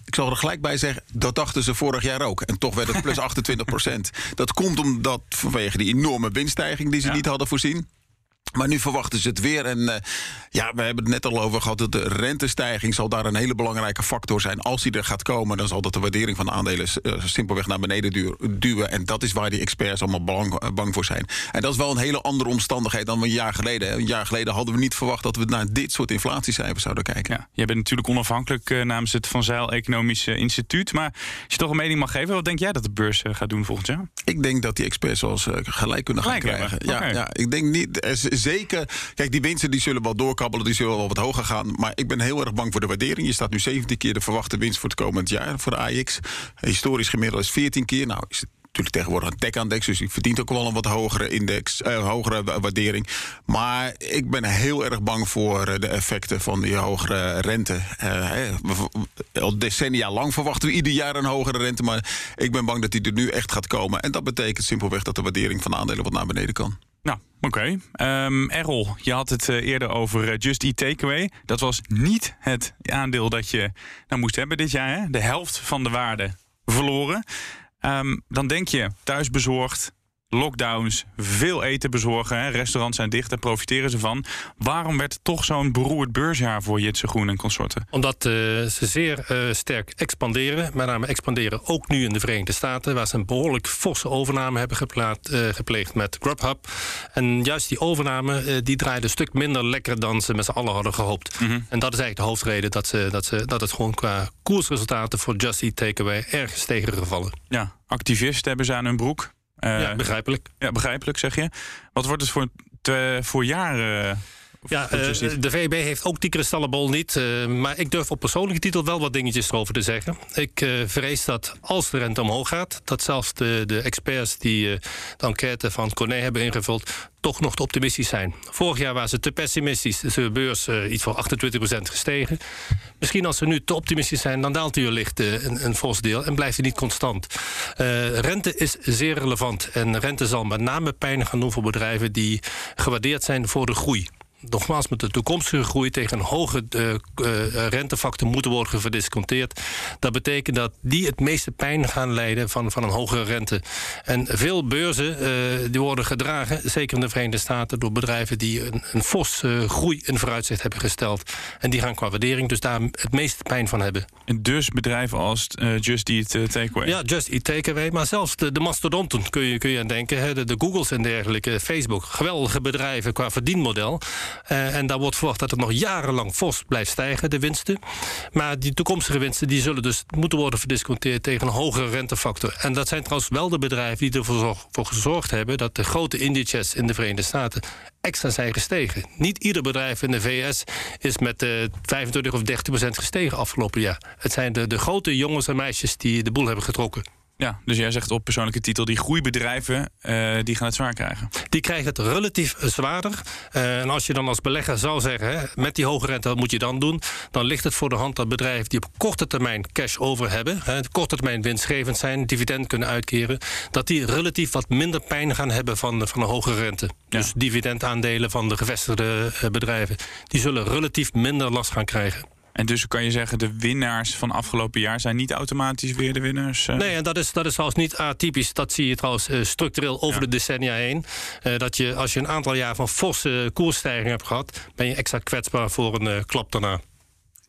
ik zal er gelijk bij zeggen, dat dachten ze vorig jaar ook. En toch werd het plus 28 procent. Dat komt omdat vanwege die enorme winststijging die ze ja. niet hadden voorzien. Maar nu verwachten ze het weer. En uh, ja, we hebben het net al over gehad. De rentestijging zal daar een hele belangrijke factor zijn. Als die er gaat komen, dan zal dat de waardering van de aandelen uh, simpelweg naar beneden duw duwen. En dat is waar die experts allemaal bang, uh, bang, voor zijn. En dat is wel een hele andere omstandigheid dan een jaar geleden. Een jaar geleden hadden we niet verwacht dat we naar dit soort inflatiecijfers zouden kijken. Ja, jij bent natuurlijk onafhankelijk namens het Van Zijl Economisch Instituut. Maar als je toch een mening mag geven, wat denk jij dat de beurs gaat doen volgend jaar? Ik denk dat die experts zoals gelijk kunnen gelijk gaan krijgen. Ja, okay. ja, ik denk niet zeker. Kijk, die winsten die zullen wel doorkabbelen, die zullen wel wat hoger gaan. Maar ik ben heel erg bang voor de waardering. Je staat nu 17 keer de verwachte winst voor het komend jaar voor de AX. Historisch gemiddeld is 14 keer. Nou, is natuurlijk tegenwoordig een tech-index, dus die verdient ook wel een wat hogere index, uh, hogere waardering. Maar ik ben heel erg bang voor de effecten van die hogere rente. Uh, al decennia lang verwachten we ieder jaar een hogere rente, maar ik ben bang dat die er nu echt gaat komen. En dat betekent simpelweg dat de waardering van aandelen wat naar beneden kan. Nou, oké. Um, Errol, je had het uh, eerder over uh, Just Eat Takeaway. Dat was niet het aandeel dat je nou moest hebben dit jaar. Hè? De helft van de waarde verloren. Um, dan denk je thuisbezorgd, lockdowns, veel eten bezorgen. Hè? Restaurants zijn dicht, daar profiteren ze van. Waarom werd toch zo'n beroerd beursjaar voor Jitse Groen en consorten? Omdat uh, ze zeer uh, sterk expanderen. Met name expanderen ook nu in de Verenigde Staten... waar ze een behoorlijk forse overname hebben geplaat, uh, gepleegd met Grubhub. En juist die overname die draaide een stuk minder lekker... dan ze met z'n allen hadden gehoopt. Mm -hmm. En dat is eigenlijk de hoofdreden dat, ze, dat, ze, dat het gewoon qua koersresultaten... voor Just Eat Takeaway erg is tegengevallen. Ja, activisten hebben ze aan hun broek. Uh, ja, begrijpelijk. Ja, begrijpelijk zeg je. Wat wordt het voor, te, voor jaren Ja, eh, de VEB heeft ook die kristallenbol niet. eh, maar ik durf op persoonlijke titel wel wat dingetjes erover te zeggen. Ik eh, vrees dat als de rente omhoog gaat... dat zelfs de, de experts die de enquête van Corné hebben ingevuld... toch nog te optimistisch zijn. Vorig jaar waren ze te pessimistisch. Dus de beurs eh, iets van 28% gestegen. Misschien als ze nu te optimistisch zijn... dan daalt die wellicht een, een fors deel en blijft hij niet constant. Rente is zeer relevant. En rente zal met name pijn gaan doen voor bedrijven... die gewaardeerd zijn voor de groei nogmaals, met de toekomstige groei tegen een hoge eh, eh, rentefactor moeten worden verdisconteerd. Dat betekent dat die het meeste pijn gaan lijden van, van een hogere rente. En veel beurzen eh, die worden gedragen, zeker in de Verenigde Staten, door bedrijven die een, een fors groei in vooruitzicht hebben gesteld. En die gaan qua waardering dus daar het meeste pijn van hebben. En dus bedrijven als Just Eat Takeaway. Ja, Just Eat Takeaway. Maar zelfs de, de mastodonten kun je, kun je aan denken. Hè, de, de Googles en dergelijke, Facebook. Geweldige bedrijven qua verdienmodel. Eh, en daar wordt verwacht dat het nog jarenlang fors blijft stijgen, de winsten. Maar die toekomstige winsten die zullen dus moeten worden verdisconteerd tegen een hogere rentefactor. En dat zijn trouwens wel de bedrijven die ervoor voor gezorgd hebben dat de grote indices in de Verenigde Staten extra zijn gestegen. Niet ieder bedrijf in de VS is met eh 25 of 30 procent gestegen afgelopen jaar. Het zijn de, de grote jongens en meisjes die de boel hebben getrokken. Ja, dus jij zegt op persoonlijke titel... die groeibedrijven, eh, die gaan het zwaar krijgen. Die krijgen het relatief zwaarder. Eh, en als je dan als belegger zou zeggen, hè, met die hoge rente, wat moet je dan doen? Dan ligt het voor de hand dat bedrijven die op korte termijn cash over hebben, hè, korte termijn winstgevend zijn, dividend kunnen uitkeren, dat die relatief wat minder pijn gaan hebben van, van een hoge rente. Dus dividendaandelen van de gevestigde eh, bedrijven, die zullen relatief minder last gaan krijgen. En dus kan je zeggen, de winnaars van afgelopen jaar... zijn niet automatisch weer de winnaars? eh? Nee, en dat is, dat is trouwens niet atypisch. Dat zie je trouwens eh, structureel over de decennia heen. Eh, dat je, als je een aantal jaar van forse koersstijging hebt gehad... ben je extra kwetsbaar voor een klap daarna.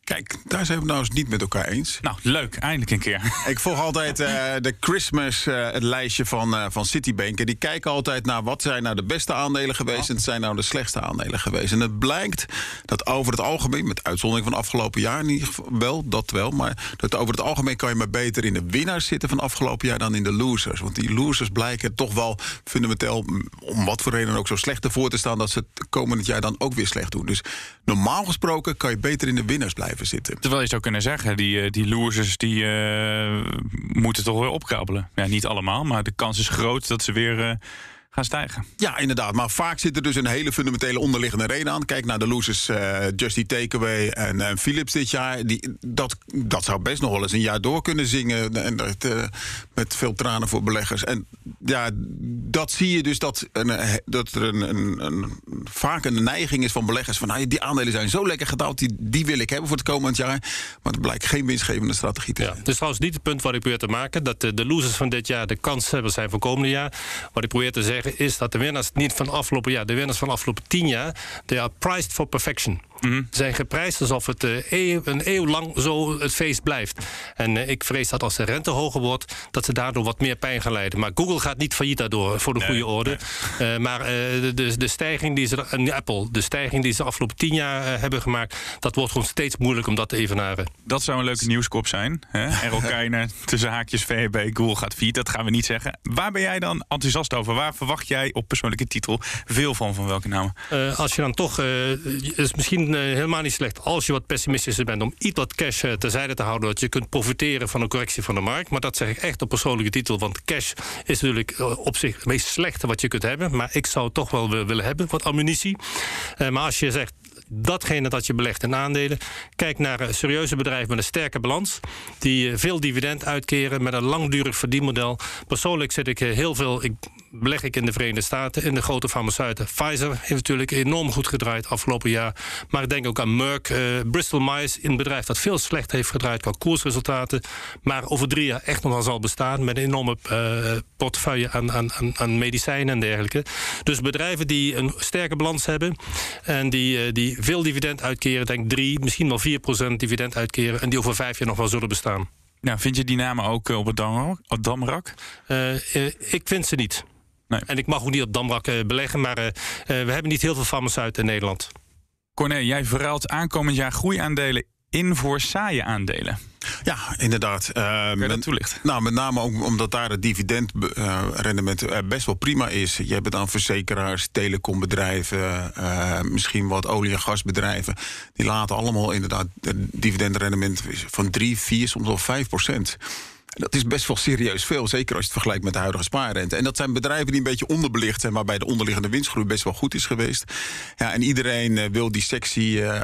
Kijk, daar zijn we het nou eens niet met elkaar eens. Nou, leuk. Eindelijk een keer. Ik volg altijd eh, de Christmas, eh, het lijstje van, eh, van Citibank. En die kijken altijd naar wat zijn nou de beste aandelen geweest... en wat zijn nou de slechtste aandelen geweest. En het blijkt dat over het algemeen... met uitzondering van afgelopen jaar in ieder geval wel, dat wel... maar dat over het algemeen kan je maar beter in de winnaars zitten van afgelopen jaar... dan in de losers. Want die losers blijken toch wel fundamenteel... m, om wat voor reden ook zo slecht ervoor te staan... dat ze het komend jaar dan ook weer slecht doen. Dus normaal gesproken kan je beter in de winnaars blijven zitten. Terwijl je zou kunnen zeggen, die, eh, die losers die eh, moeten toch weer opkrabbelen. Ja, niet allemaal, maar de kans is groot dat ze weer eh, gaan stijgen. Ja, inderdaad. Maar vaak zit er dus een hele fundamentele onderliggende reden aan. Kijk naar de losers uh, Just Eat Takeaway en uh, Philips dit jaar. Die, dat, dat zou best nog wel eens een jaar door kunnen zingen. En dat, uh, met veel tranen voor beleggers. En ja, dat zie je dus dat, een, dat er een, een, een, vaak een neiging is van beleggers. Van nou, die aandelen zijn zo lekker gedaald. Die, die wil ik hebben voor het komend jaar. Maar het blijkt geen winstgevende strategie te zijn. Ja, dus trouwens niet het punt wat ik probeer te maken. Dat de, de losers van dit jaar de kanshebbers zijn voor komende jaar. Wat ik probeer te zeggen is dat de winnaars niet van afgelopen jaar, de winnaars van afgelopen tien jaar, they are priced for perfection. Mm -hmm. zijn geprijsd alsof het eeuw, een eeuw lang zo het feest blijft. En uh, ik vrees dat als de rente hoger wordt, dat ze daardoor wat meer pijn gaan leiden. Maar Google gaat niet failliet daardoor, voor de nee, goede orde. Nee. Uh, maar de, de, de, stijging die ze, Apple, de stijging die ze de afgelopen tien jaar hebben gemaakt, dat wordt gewoon steeds moeilijk om dat te evenaren. Dat zou een leuke nieuwskop zijn. Errol Keijner, tussen haakjes VHB, Google gaat failliet. Dat gaan we niet zeggen. Waar ben jij dan enthousiast over? Waar verwacht jij op persoonlijke titel veel van? Van welke namen? als je dan toch, is misschien helemaal niet slecht als je wat pessimistischer bent om iets wat cash terzijde te houden, dat je kunt profiteren van een correctie van de markt. Maar dat zeg ik echt op persoonlijke titel, want cash is natuurlijk op zich het meest slechte wat je kunt hebben. Maar ik zou het toch wel willen hebben, wat ammunitie. maar als je zegt, datgene dat je belegt in aandelen. Kijk naar uh, serieuze bedrijven met een sterke balans. Die uh, veel dividend uitkeren met een langdurig verdienmodel. Persoonlijk zit ik uh, heel veel. Ik beleg ik in de Verenigde Staten, in de grote farmaceuten. Pfizer heeft natuurlijk enorm goed gedraaid afgelopen jaar. Maar ik denk ook aan Merck, Bristol Myers, een bedrijf dat veel slecht heeft gedraaid qua koersresultaten. Maar over drie jaar echt nog wel zal bestaan met een enorme portefeuille aan, aan, aan medicijnen en dergelijke. Dus bedrijven die een sterke balans hebben en die, die veel dividend uitkeren, denk 3, misschien wel 4% dividend uitkeren en die over vijf jaar nog wel zullen bestaan. Nou, vind je die namen ook op het Damrak? Uh, uh, ik vind ze niet. Nee. En ik mag ook niet op Damrak uh, beleggen, maar we hebben niet heel veel farmaceuten in Nederland. Corné, jij verruilt aankomend jaar groeiaandelen in voor saaie aandelen. Ja, inderdaad. Uh, Kun je dat toelichten? Nou, met name ook omdat daar het dividendrendement uh, best wel prima is. Je hebt dan verzekeraars, telecombedrijven, uh, misschien wat olie- en gasbedrijven. Die laten allemaal inderdaad het dividendrendement van 3, 4, soms wel 5 procent. Dat is best wel serieus veel, zeker als je het vergelijkt met de huidige spaarrente. En dat zijn bedrijven die een beetje onderbelicht zijn, waarbij de onderliggende winstgroei best wel goed is geweest. Ja, en iedereen uh, wil die sexy uh,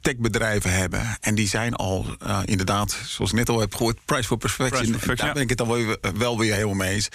techbedrijven hebben. En die zijn al uh, inderdaad, zoals ik net al heb gehoord, price for perfection. Price for perfection daar ja. ben ik het dan wel, wel weer helemaal mee eens.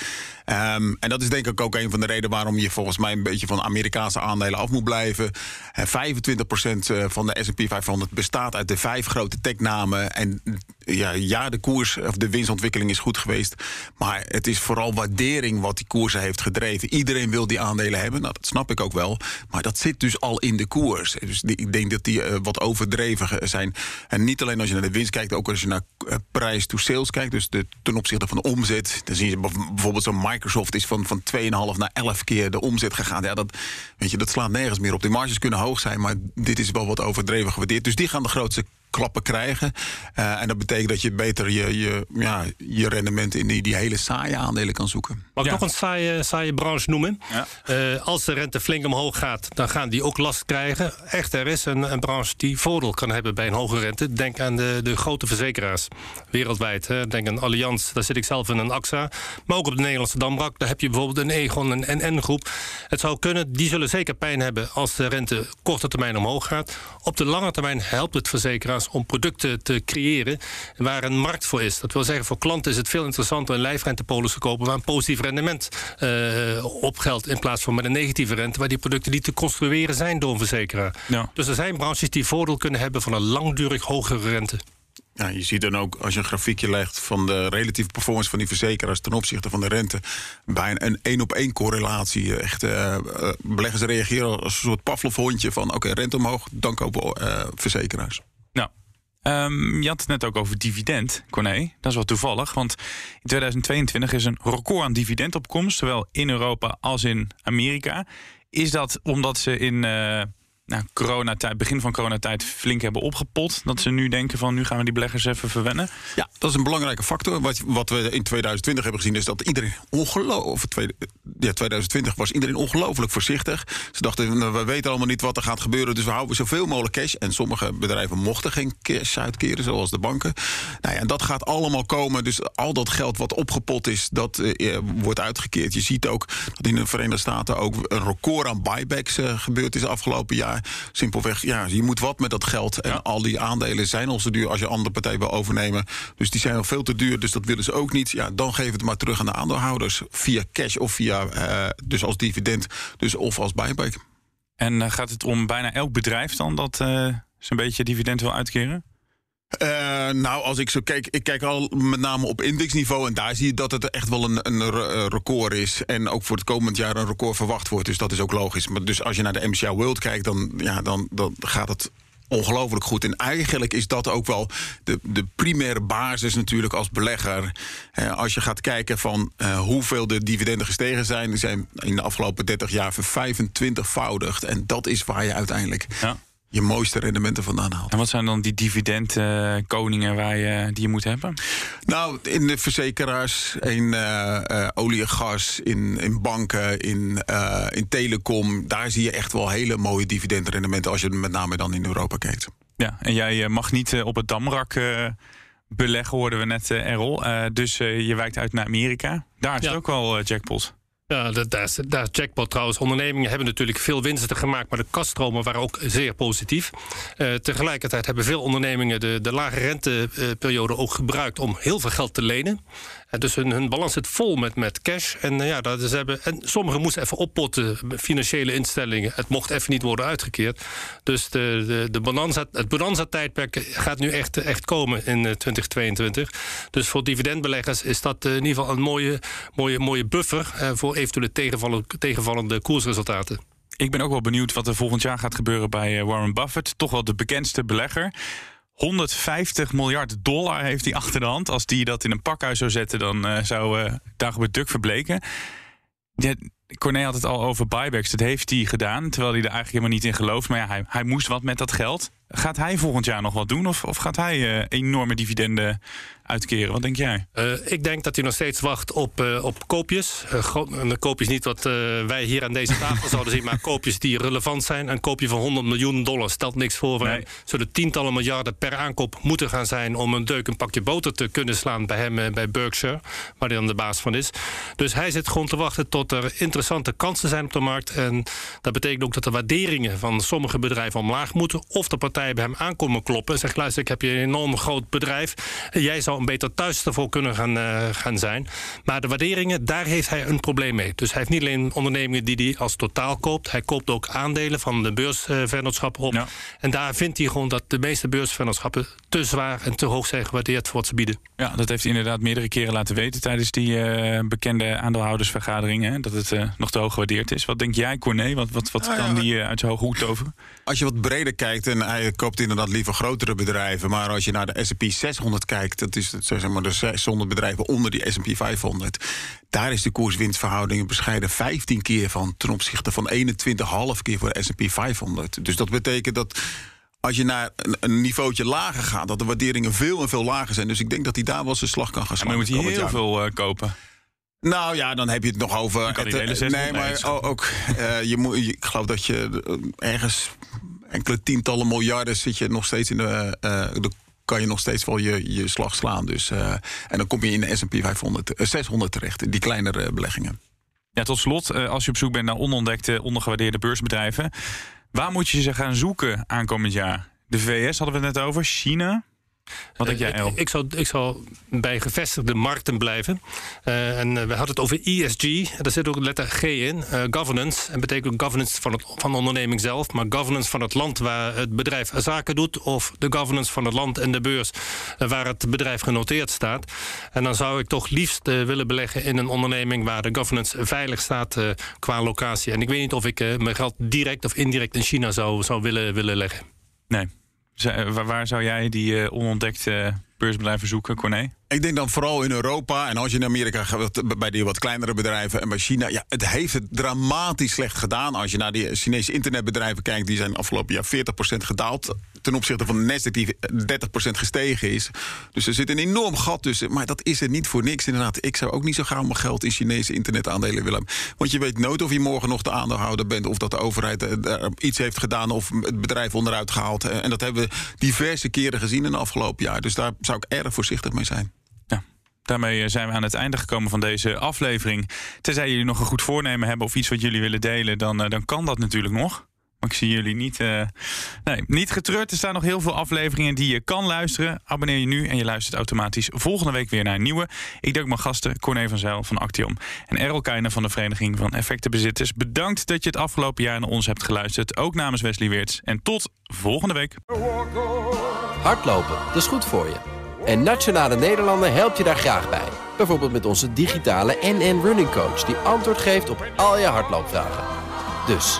Um, en dat is denk ik ook een van de redenen waarom je volgens mij een beetje van Amerikaanse aandelen af moet blijven. Uh, 25% van de S&P 500 bestaat uit de vijf grote technamen. En ja, ja, de koers of de winstontwikkeling is goed geweest. Maar het is vooral waardering wat die koersen heeft gedreven. Iedereen wil die aandelen hebben. Nou, dat snap ik ook wel. Maar dat zit dus al in de koers. Dus die, ik denk dat die uh, wat overdreven zijn. En niet alleen als je naar de winst kijkt, ook als je naar uh, prijs to sales kijkt. Dus de, ten opzichte van de omzet. Dan zie je bijvoorbeeld zo'n Microsoft is van, van 2,5 naar 11 keer de omzet gegaan. Ja, dat, weet je, dat slaat nergens meer op. Die marges kunnen hoog zijn, maar dit is wel wat overdreven gewaardeerd. Dus die gaan de grootste klappen krijgen. Uh, en dat betekent dat je beter je, je, ja, je rendement in die, die hele saaie aandelen kan zoeken. Mag ik ja. nog een saaie, saaie branche noemen? Ja. Uh, als de rente flink omhoog gaat, dan gaan die ook last krijgen. Echt, er is een, een branche die voordeel kan hebben bij een hoge rente. Denk aan de, de grote verzekeraars wereldwijd. Hè. Denk aan Allianz, daar zit ik zelf in een AXA. Maar ook op de Nederlandse Dambrak, daar heb je bijvoorbeeld een Egon, een NN-groep. Het zou kunnen, die zullen zeker pijn hebben als de rente korte termijn omhoog gaat. Op de lange termijn helpt het verzekeraars om producten te creëren waar een markt voor is. Dat wil zeggen, voor klanten is het veel interessanter een lijfrentepolis te kopen waar een positief rendement uh, op geldt in plaats van met een negatieve rente, waar die producten niet te construeren zijn door een verzekeraar. Ja. Dus er zijn branches die voordeel kunnen hebben van een langdurig hogere rente. Ja, je ziet dan ook als je een grafiekje legt van de relatieve performance van die verzekeraars ten opzichte van de rente, bijna een één op één correlatie. Echt, uh, beleggers reageren als een soort Pavlov-hondje van oké, okay, rente omhoog, dan kopen uh, verzekeraars. Nou, um, je had het net ook over dividend, Corné. Dat is wel toevallig, want in 2022 is een record aan dividendopkomst, zowel in Europa als in Amerika. Is dat omdat ze in uh, nou, coronatijd, begin van coronatijd flink hebben opgepot? Dat ze nu denken van nu gaan we die beleggers even verwennen? Ja, dat is een belangrijke factor. Wat, wat we in 2020 hebben gezien is dat iedereen ongelooflijk... Ja, 2020 was iedereen ongelooflijk voorzichtig. Ze dachten, we weten allemaal niet wat er gaat gebeuren... dus we houden zoveel mogelijk cash. En sommige bedrijven mochten geen cash uitkeren, zoals de banken. Nou ja, en dat gaat allemaal komen. Dus al dat geld wat opgepot is, dat uh, wordt uitgekeerd. Je ziet ook dat in de Verenigde Staten ook een record aan buybacks uh, gebeurd is afgelopen jaar. Simpelweg, ja, je moet wat met dat geld. En ja. al die aandelen zijn al zo duur als je andere partij wil overnemen. Dus die zijn al veel te duur, dus dat willen ze ook niet. Ja, dan geef het maar terug aan de aandeelhouders. Via cash of via, uh, dus als dividend, dus of als buyback. En uh, gaat het om bijna elk bedrijf dan dat uh, zo'n beetje dividend wil uitkeren? Uh, nou, als ik zo kijk, ik kijk al met name op indexniveau en daar zie je dat het echt wel een, een record is. En ook voor het komend jaar een record verwacht wordt. Dus dat is ook logisch. Maar dus als je naar de MSCI World kijkt, dan, ja, dan, dan gaat het ongelooflijk goed. En eigenlijk is dat ook wel de, de primaire basis natuurlijk als belegger. Eh, als je gaat kijken van uh, hoeveel de dividenden gestegen zijn... die zijn in de afgelopen 30 jaar ver 25voudigd. En dat is waar je uiteindelijk... Ja je mooiste rendementen vandaan haalt. En wat zijn dan die dividendkoningen waar je, die je moet hebben? Nou, in de verzekeraars, in uh, uh, olie en gas, in, in banken, in, uh, in telecom... daar zie je echt wel hele mooie dividendrendementen... als je met name dan in Europa kijkt. Ja, en jij mag niet op het damrak beleggen, hoorden we net, Errol. dus je wijkt uit naar Amerika. Daar is ja. het ook wel jackpot. Ja, dat, is, jackpot trouwens. Ondernemingen hebben natuurlijk veel winsten gemaakt, maar de kaststromen waren ook zeer positief. Uh, tegelijkertijd hebben veel ondernemingen de, de lage renteperiode ook gebruikt om heel veel geld te lenen. Dus hun, balans zit vol met, met cash. En, uh, ja, dat is hebben, en sommigen moesten even oppotten, financiële instellingen. Het mocht even niet worden uitgekeerd. Dus de, de, de het bonanza-tijdperk gaat nu echt, echt komen in uh, 2022. Dus voor dividendbeleggers is dat in ieder geval een mooie, mooie, mooie buffer voor eventuele tegenvallende, tegenvallende koersresultaten. Ik ben ook wel benieuwd wat er volgend jaar gaat gebeuren bij Warren Buffett. Toch wel de bekendste belegger. 150 miljard dollar heeft hij achter de hand. Als die dat in een pakhuis zou zetten, dan uh, zou uh, Dagobert Duck verbleken. Ja, had het al over buybacks. Dat heeft hij gedaan, terwijl hij er eigenlijk helemaal niet in gelooft. Maar ja, hij, hij moest wat met dat geld. Gaat hij volgend jaar nog wat doen? Of, of gaat hij uh, enorme dividenden uitkeren? Wat denk jij? Uh, ik denk dat hij nog steeds wacht op, uh, op koopjes. Uh, koopjes niet wat wij hier aan deze tafel zouden zien, maar koopjes die relevant zijn. Een koopje van 100 miljoen dollar stelt niks voor. Nee. Hem. Zullen tientallen miljarden per aankoop moeten gaan zijn om een deuk een pakje boter te kunnen slaan bij hem bij Berkshire, waar hij dan de baas van is. Dus hij zit gewoon te wachten tot er interessante kansen zijn op de markt. En dat betekent ook dat de waarderingen van sommige bedrijven omlaag moeten. Of de partij bij hem aankomen kloppen en zegt: luister, ik heb je een enorm groot bedrijf. Jij zou een beter thuis ervoor kunnen gaan, uh, gaan zijn. Maar de waarderingen, daar heeft hij een probleem mee. Dus hij heeft niet alleen ondernemingen die hij als totaal koopt. Hij koopt ook aandelen van de beursvennootschappen op. Ja. En daar vindt hij gewoon dat de meeste beursvennootschappen te zwaar en te hoog zijn gewaardeerd voor wat ze bieden. Ja, dat heeft hij inderdaad meerdere keren laten weten tijdens die uh, bekende aandeelhoudersvergaderingen. Dat het uh, nog te hoog gewaardeerd is. Wat denk jij, Corné? Wat, wat, wat ah, kan ja, die uit zijn hoge hoed over? Als je wat breder kijkt, en hij koopt inderdaad liever grotere bedrijven. Maar als je naar de SP 600 kijkt, dat is zeg maar de 600 bedrijven onder die SP 500. Daar is de koerswinstverhouding een bescheiden 15 keer van ten opzichte van 21,5 keer voor de SP 500. Dus dat betekent dat als je naar een, niveautje lager gaat, dat de waarderingen veel en veel lager zijn. Dus ik denk dat hij daar wel zijn slag kan gaan slaan. maar moet hij heel veel uh, kopen. Nou ja, dan heb je het nog over. Het, uh, nee, maar ook. Uh, je moet, ik geloof dat je ergens enkele tientallen miljarden zit je nog steeds in de, uh, de kan je nog steeds wel je, je slag slaan. Dus, uh, en dan kom je in de S&P 500, 600 terecht, die kleinere beleggingen. Ja, tot slot, als je op zoek bent naar onontdekte, ondergewaardeerde beursbedrijven... waar moet je ze gaan zoeken aankomend jaar? De VS hadden we het net over, China... Wat denk jij, El? Ik, ik, zou, ik zou bij gevestigde markten blijven. Uh, en we hadden het over ESG. Daar zit ook letter G in. Uh, governance. En betekent ook governance van, het, van de onderneming zelf. Maar governance van het land waar het bedrijf zaken doet. Of de governance van het land en de beurs uh, waar het bedrijf genoteerd staat. En dan zou ik toch liefst willen beleggen in een onderneming waar de governance veilig staat qua locatie. En ik weet niet of ik mijn geld direct of indirect in China zou, zou willen, willen leggen. Nee. Waar zou jij die uh, onontdekte beursbedrijven zoeken, Corné? Ik denk dan vooral in Europa en als je in Amerika gaat, bij die wat kleinere bedrijven en bij China. Ja, het heeft het dramatisch slecht gedaan. Als je naar die Chinese internetbedrijven kijkt, die zijn afgelopen jaar 40% gedaald. Ten opzichte van de die 30% gestegen is. Dus er zit een enorm gat tussen. Maar dat is er niet voor niks inderdaad. Ik zou ook niet zo graag mijn geld in Chinese internetaandelen willen. Want je weet nooit of je morgen nog de aandeelhouder bent. Of dat de overheid er iets heeft gedaan of het bedrijf onderuit gehaald. En dat hebben we diverse keren gezien in het afgelopen jaar. Dus daar zou ik erg voorzichtig mee zijn. Daarmee eh, zijn we aan het einde gekomen van deze aflevering. Tenzij jullie nog een goed voornemen hebben of iets wat jullie willen delen, dan, dan kan dat natuurlijk nog. Maar ik zie jullie niet, uh, nee, niet getreurd. Er staan nog heel veel afleveringen die je kan luisteren. Abonneer je nu en je luistert automatisch volgende week weer naar een nieuwe. Ik dank mijn gasten Corné van Zijl van Actium en Errol Keijner van de Vereniging van Effectenbezitters. Bedankt dat je het afgelopen jaar naar ons hebt geluisterd. Ook namens Wesley Weerts. En tot volgende week. Hardlopen, dat is goed voor je. En Nationale Nederlanden helpt je daar graag bij. Bijvoorbeeld met onze digitale NN Running Coach... die antwoord geeft op al je hardloopvragen. Dus,